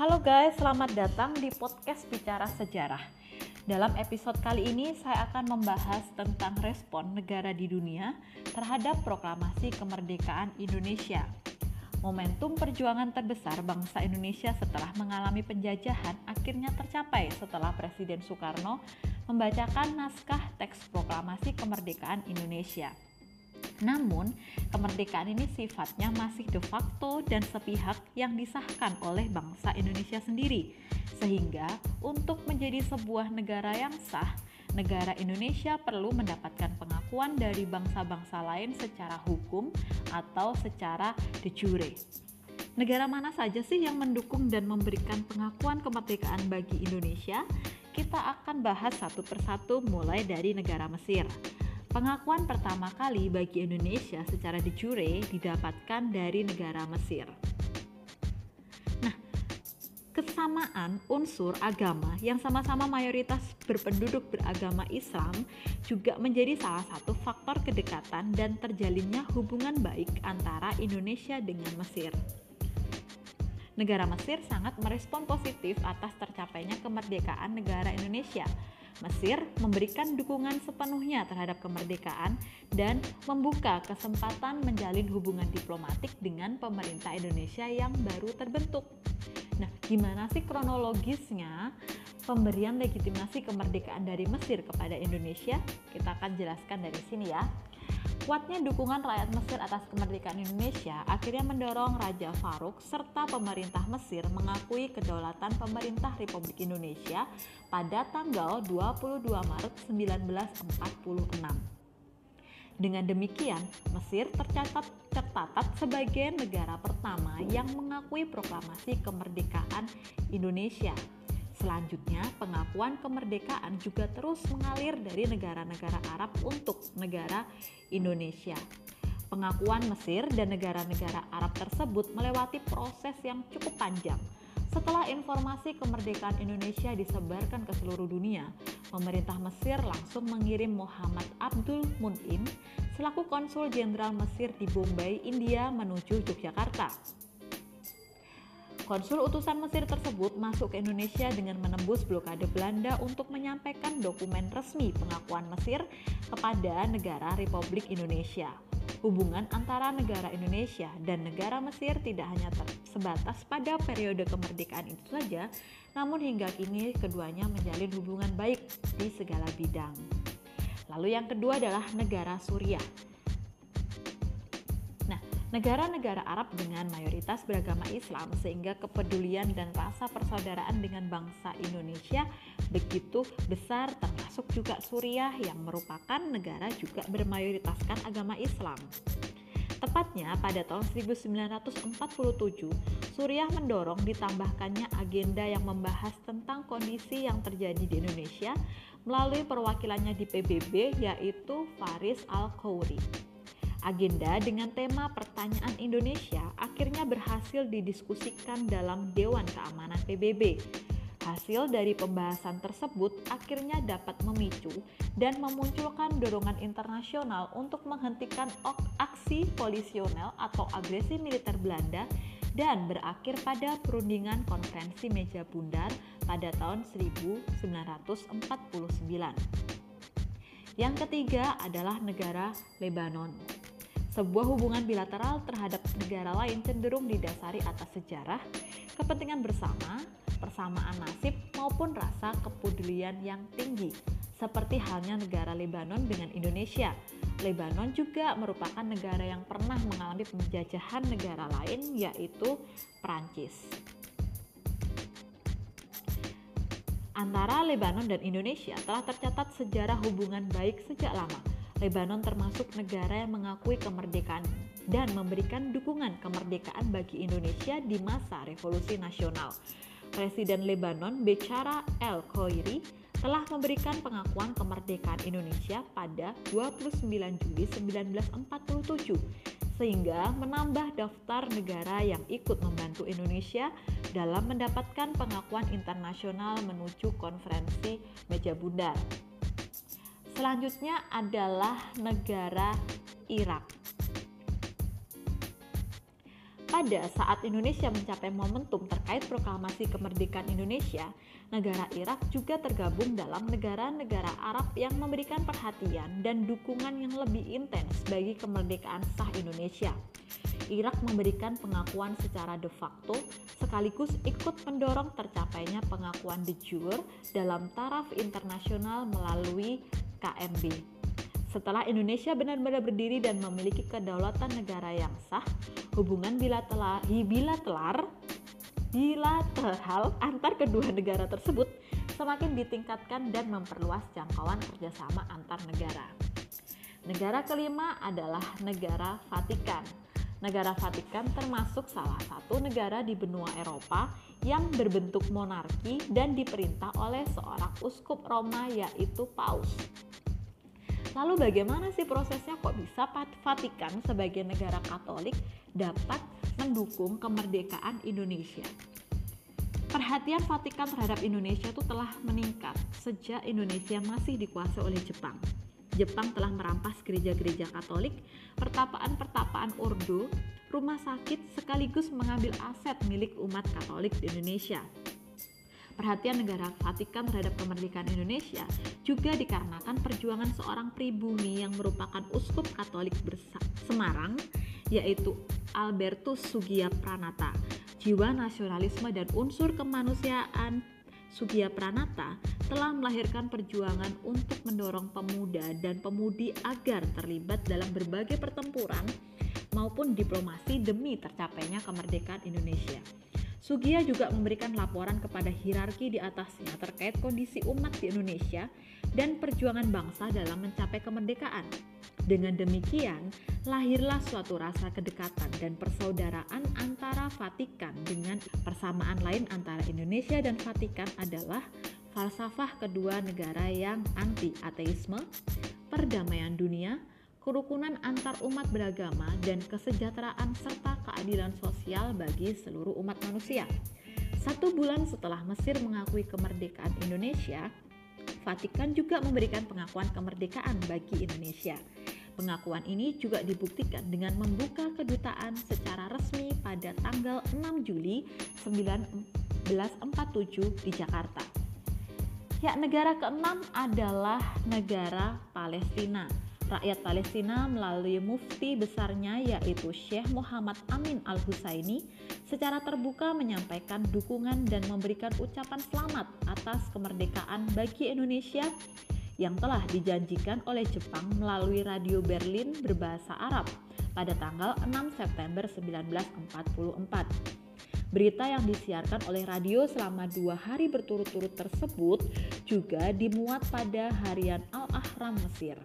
Halo guys, selamat datang di podcast Bicara Sejarah. Dalam episode kali ini saya akan membahas tentang respon negara di dunia terhadap proklamasi kemerdekaan Indonesia. Momentum perjuangan terbesar bangsa Indonesia setelah mengalami penjajahan akhirnya tercapai setelah Presiden Soekarno membacakan naskah teks proklamasi kemerdekaan Indonesia. Namun, kemerdekaan ini sifatnya masih de facto dan sepihak yang disahkan oleh bangsa Indonesia sendiri. Sehingga, untuk menjadi sebuah negara yang sah, negara Indonesia perlu mendapatkan pengakuan dari bangsa-bangsa lain secara hukum atau secara de jure. Negara mana saja sih yang mendukung dan memberikan pengakuan kemerdekaan bagi Indonesia? Kita akan bahas satu persatu mulai dari negara Mesir. Pengakuan pertama kali bagi Indonesia secara de jure didapatkan dari negara Mesir. Nah, kesamaan unsur agama yang sama-sama mayoritas berpenduduk beragama Islam juga menjadi salah satu faktor kedekatan dan terjalinnya hubungan baik antara Indonesia dengan Mesir. Negara Mesir sangat merespon positif atas tercapainya kemerdekaan negara Indonesia Mesir memberikan dukungan sepenuhnya terhadap kemerdekaan dan membuka kesempatan menjalin hubungan diplomatik dengan pemerintah Indonesia yang baru terbentuk. Nah, gimana sih kronologisnya pemberian legitimasi kemerdekaan dari Mesir kepada Indonesia? Kita akan jelaskan dari sini ya. Kuatnya dukungan rakyat Mesir atas kemerdekaan Indonesia akhirnya mendorong Raja Farouk serta pemerintah Mesir mengakui kedaulatan pemerintah Republik Indonesia pada tanggal 22 Maret 1946. Dengan demikian, Mesir tercatat tercatat sebagai negara pertama yang mengakui proklamasi kemerdekaan Indonesia Selanjutnya, pengakuan kemerdekaan juga terus mengalir dari negara-negara Arab untuk negara Indonesia. Pengakuan Mesir dan negara-negara Arab tersebut melewati proses yang cukup panjang. Setelah informasi kemerdekaan Indonesia disebarkan ke seluruh dunia, pemerintah Mesir langsung mengirim Muhammad Abdul Munim selaku konsul jenderal Mesir di Bombay, India menuju Yogyakarta. Konsul utusan Mesir tersebut masuk ke Indonesia dengan menembus blokade Belanda untuk menyampaikan dokumen resmi pengakuan Mesir kepada negara Republik Indonesia. Hubungan antara negara Indonesia dan negara Mesir tidak hanya sebatas pada periode kemerdekaan itu saja, namun hingga kini keduanya menjalin hubungan baik di segala bidang. Lalu yang kedua adalah negara Suriah. Negara-negara Arab dengan mayoritas beragama Islam sehingga kepedulian dan rasa persaudaraan dengan bangsa Indonesia begitu besar termasuk juga Suriah yang merupakan negara juga bermayoritaskan agama Islam. Tepatnya pada tahun 1947, Suriah mendorong ditambahkannya agenda yang membahas tentang kondisi yang terjadi di Indonesia melalui perwakilannya di PBB yaitu Faris Al-Khoury. Agenda dengan tema pertanyaan Indonesia akhirnya berhasil didiskusikan dalam Dewan Keamanan PBB. Hasil dari pembahasan tersebut akhirnya dapat memicu dan memunculkan dorongan internasional untuk menghentikan aksi polisional atau agresi militer Belanda dan berakhir pada perundingan konferensi meja bundar pada tahun 1949. Yang ketiga adalah negara Lebanon. Sebuah hubungan bilateral terhadap negara lain cenderung didasari atas sejarah, kepentingan bersama, persamaan nasib, maupun rasa kepedulian yang tinggi, seperti halnya negara Lebanon dengan Indonesia. Lebanon juga merupakan negara yang pernah mengalami penjajahan negara lain, yaitu Prancis. Antara Lebanon dan Indonesia telah tercatat sejarah hubungan baik sejak lama Lebanon termasuk negara yang mengakui kemerdekaan dan memberikan dukungan kemerdekaan bagi Indonesia di masa revolusi nasional. Presiden Lebanon Becara El Khoiri telah memberikan pengakuan kemerdekaan Indonesia pada 29 Juli 1947 sehingga menambah daftar negara yang ikut membantu Indonesia dalam mendapatkan pengakuan internasional menuju konferensi meja bundar. Selanjutnya adalah negara Irak. Pada saat Indonesia mencapai momentum terkait proklamasi kemerdekaan Indonesia, negara Irak juga tergabung dalam negara-negara Arab yang memberikan perhatian dan dukungan yang lebih intens bagi kemerdekaan sah Indonesia. Irak memberikan pengakuan secara de facto sekaligus ikut mendorong tercapainya pengakuan de jure dalam taraf internasional melalui KMB. Setelah Indonesia benar-benar berdiri dan memiliki kedaulatan negara yang sah, hubungan bilateral, bilateral, bilateral antar kedua negara tersebut semakin ditingkatkan dan memperluas jangkauan kerjasama antar negara. Negara kelima adalah negara Vatikan. Negara Vatikan termasuk salah satu negara di benua Eropa yang berbentuk monarki dan diperintah oleh seorang uskup Roma yaitu Paus. Lalu bagaimana sih prosesnya kok bisa Vatikan sebagai negara Katolik dapat mendukung kemerdekaan Indonesia? Perhatian Vatikan terhadap Indonesia itu telah meningkat sejak Indonesia masih dikuasai oleh Jepang. Jepang telah merampas gereja-gereja Katolik, pertapaan-pertapaan ordo, rumah sakit sekaligus mengambil aset milik umat Katolik di Indonesia perhatian negara Vatikan terhadap kemerdekaan Indonesia juga dikarenakan perjuangan seorang pribumi yang merupakan uskup Katolik Semarang yaitu Albertus Sugia Pranata. Jiwa nasionalisme dan unsur kemanusiaan Sugia Pranata telah melahirkan perjuangan untuk mendorong pemuda dan pemudi agar terlibat dalam berbagai pertempuran maupun diplomasi demi tercapainya kemerdekaan Indonesia. Sugia juga memberikan laporan kepada hierarki di atasnya terkait kondisi umat di Indonesia dan perjuangan bangsa dalam mencapai kemerdekaan. Dengan demikian, lahirlah suatu rasa kedekatan dan persaudaraan antara Vatikan dengan persamaan lain antara Indonesia dan Vatikan adalah falsafah kedua negara yang anti-ateisme, perdamaian dunia, kerukunan antar umat beragama, dan kesejahteraan serta keadilan sosial bagi seluruh umat manusia. Satu bulan setelah Mesir mengakui kemerdekaan Indonesia, Vatikan juga memberikan pengakuan kemerdekaan bagi Indonesia. Pengakuan ini juga dibuktikan dengan membuka kedutaan secara resmi pada tanggal 6 Juli 1947 di Jakarta. Ya, negara keenam adalah negara Palestina rakyat Palestina melalui mufti besarnya yaitu Syekh Muhammad Amin Al-Husaini secara terbuka menyampaikan dukungan dan memberikan ucapan selamat atas kemerdekaan bagi Indonesia yang telah dijanjikan oleh Jepang melalui radio Berlin berbahasa Arab pada tanggal 6 September 1944. Berita yang disiarkan oleh radio selama dua hari berturut-turut tersebut juga dimuat pada harian Al-Ahram Mesir.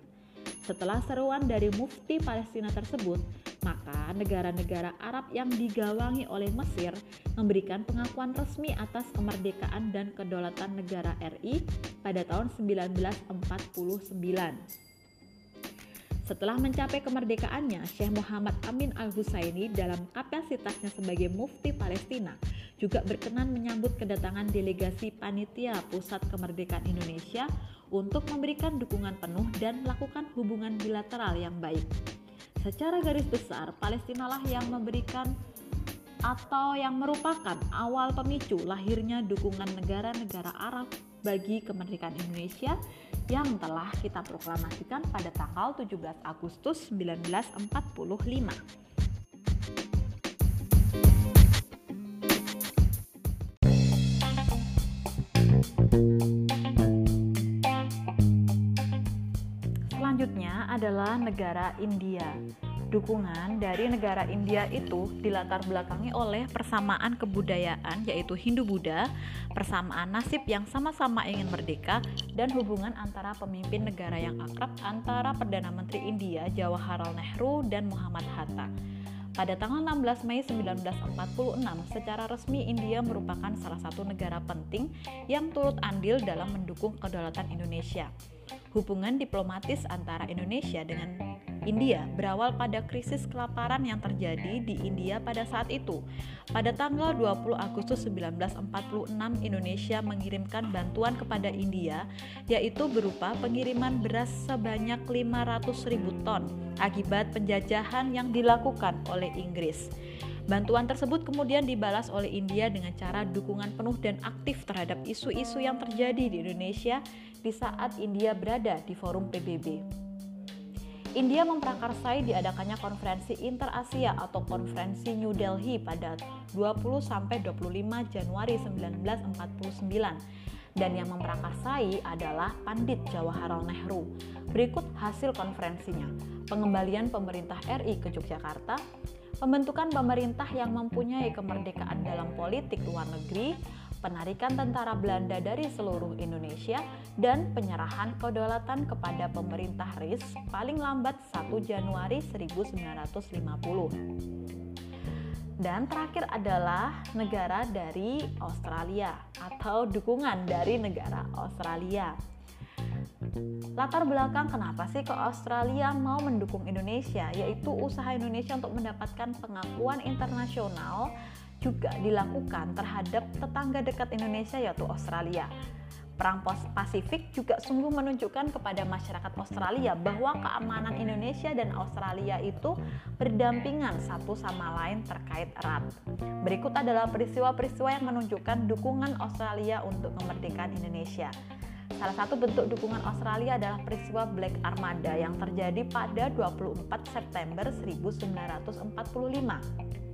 Setelah seruan dari mufti Palestina tersebut, maka negara-negara Arab yang digawangi oleh Mesir memberikan pengakuan resmi atas kemerdekaan dan kedaulatan negara RI pada tahun 1949. Setelah mencapai kemerdekaannya, Syekh Muhammad Amin Al-Husaini dalam kapasitasnya sebagai mufti Palestina juga berkenan menyambut kedatangan delegasi panitia Pusat Kemerdekaan Indonesia untuk memberikan dukungan penuh dan melakukan hubungan bilateral yang baik. Secara garis besar, Palestina lah yang memberikan atau yang merupakan awal pemicu lahirnya dukungan negara-negara Arab bagi kemerdekaan Indonesia yang telah kita proklamasikan pada tanggal 17 Agustus 1945. Adalah negara India dukungan dari negara India itu dilatar belakangi oleh persamaan kebudayaan yaitu Hindu-Buddha, persamaan nasib yang sama-sama ingin merdeka, dan hubungan antara pemimpin negara yang akrab antara Perdana Menteri India Jawaharlal Nehru dan Muhammad Hatta. Pada tanggal 16 Mei 1946, secara resmi India merupakan salah satu negara penting yang turut andil dalam mendukung kedaulatan Indonesia. Hubungan diplomatis antara Indonesia dengan India berawal pada krisis kelaparan yang terjadi di India pada saat itu. Pada tanggal 20 Agustus 1946, Indonesia mengirimkan bantuan kepada India, yaitu berupa pengiriman beras sebanyak 500 ribu ton akibat penjajahan yang dilakukan oleh Inggris. Bantuan tersebut kemudian dibalas oleh India dengan cara dukungan penuh dan aktif terhadap isu-isu yang terjadi di Indonesia di saat India berada di forum PBB. India memprakarsai diadakannya konferensi Inter-Asia atau konferensi New Delhi pada 20 sampai 25 Januari 1949 dan yang memprakarsai adalah Pandit Jawaharlal Nehru. Berikut hasil konferensinya. Pengembalian pemerintah RI ke Yogyakarta, pembentukan pemerintah yang mempunyai kemerdekaan dalam politik luar negeri, penarikan tentara Belanda dari seluruh Indonesia, dan penyerahan kedaulatan kepada pemerintah RIS paling lambat 1 Januari 1950. Dan terakhir adalah negara dari Australia atau dukungan dari negara Australia. Latar belakang kenapa sih ke Australia mau mendukung Indonesia yaitu usaha Indonesia untuk mendapatkan pengakuan internasional juga dilakukan terhadap tetangga dekat Indonesia yaitu Australia. Perang Pasifik juga sungguh menunjukkan kepada masyarakat Australia bahwa keamanan Indonesia dan Australia itu berdampingan satu sama lain terkait erat. Berikut adalah peristiwa-peristiwa yang menunjukkan dukungan Australia untuk kemerdekaan Indonesia. Salah satu bentuk dukungan Australia adalah peristiwa Black Armada yang terjadi pada 24 September 1945.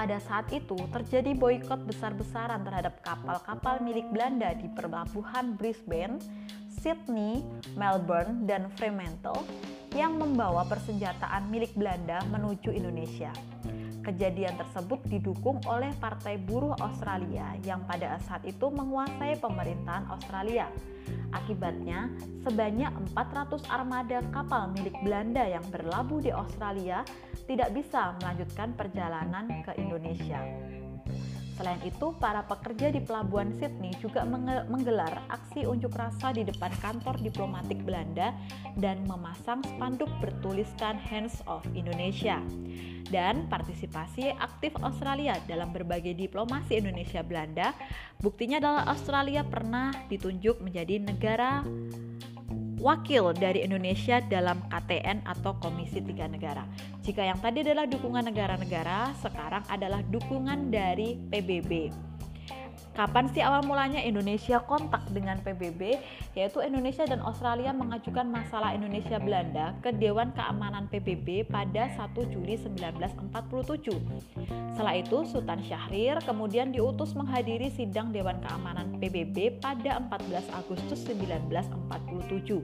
Pada saat itu terjadi boykot besar-besaran terhadap kapal-kapal milik Belanda di pelabuhan Brisbane, Sydney, Melbourne, dan Fremantle yang membawa persenjataan milik Belanda menuju Indonesia. Kejadian tersebut didukung oleh Partai Buruh Australia yang pada saat itu menguasai pemerintahan Australia. Akibatnya, sebanyak 400 armada kapal milik Belanda yang berlabuh di Australia tidak bisa melanjutkan perjalanan ke Indonesia. Selain itu, para pekerja di pelabuhan Sydney juga menggelar aksi unjuk rasa di depan kantor diplomatik Belanda dan memasang spanduk bertuliskan Hands of Indonesia. Dan partisipasi aktif Australia dalam berbagai diplomasi Indonesia Belanda, buktinya adalah Australia pernah ditunjuk menjadi negara wakil dari Indonesia dalam KTN atau Komisi Tiga Negara. Jika yang tadi adalah dukungan negara-negara, sekarang adalah dukungan dari PBB. Kapan sih awal mulanya Indonesia kontak dengan PBB? Yaitu Indonesia dan Australia mengajukan masalah Indonesia Belanda ke Dewan Keamanan PBB pada 1 Juli 1947. Setelah itu Sultan Syahrir kemudian diutus menghadiri sidang Dewan Keamanan PBB pada 14 Agustus 1947.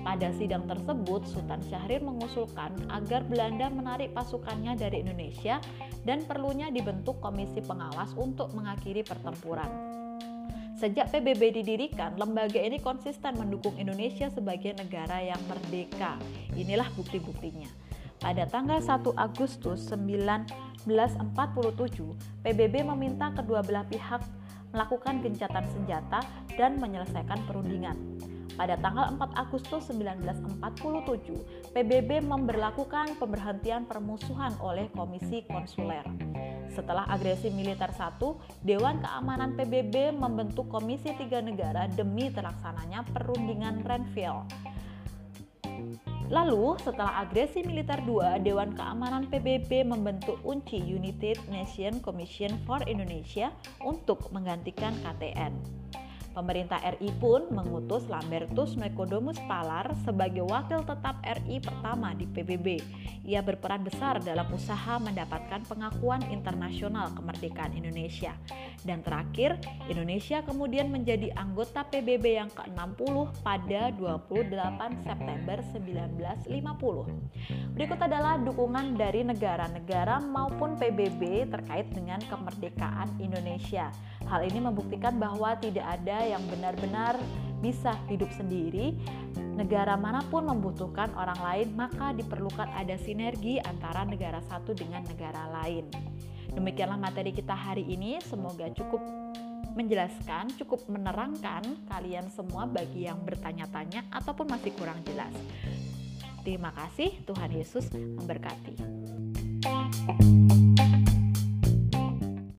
Pada sidang tersebut Sultan Syahrir mengusulkan agar Belanda menarik pasukannya dari Indonesia dan perlunya dibentuk komisi pengawas untuk mengakhiri pertempuran. Sejak PBB didirikan, lembaga ini konsisten mendukung Indonesia sebagai negara yang merdeka. Inilah bukti-buktinya. Pada tanggal 1 Agustus 1947, PBB meminta kedua belah pihak melakukan gencatan senjata dan menyelesaikan perundingan. Pada tanggal 4 Agustus 1947, PBB memberlakukan pemberhentian permusuhan oleh Komisi Konsuler. Setelah agresi militer satu, Dewan Keamanan PBB membentuk Komisi Tiga Negara demi terlaksananya perundingan Renville. Lalu, setelah agresi militer 2, Dewan Keamanan PBB membentuk UNCI United Nations Commission for Indonesia untuk menggantikan KTN. Pemerintah RI pun mengutus Lambertus Nekodomus Palar sebagai wakil tetap RI pertama di PBB. Ia berperan besar dalam usaha mendapatkan pengakuan internasional kemerdekaan Indonesia. Dan terakhir, Indonesia kemudian menjadi anggota PBB yang ke-60 pada 28 September 1950. Berikut adalah dukungan dari negara-negara maupun PBB terkait dengan kemerdekaan Indonesia. Hal ini membuktikan bahwa tidak ada yang benar-benar bisa hidup sendiri. Negara mana pun membutuhkan orang lain, maka diperlukan ada sinergi antara negara satu dengan negara lain. Demikianlah materi kita hari ini. Semoga cukup menjelaskan, cukup menerangkan kalian semua bagi yang bertanya-tanya ataupun masih kurang jelas. Terima kasih, Tuhan Yesus memberkati. thank you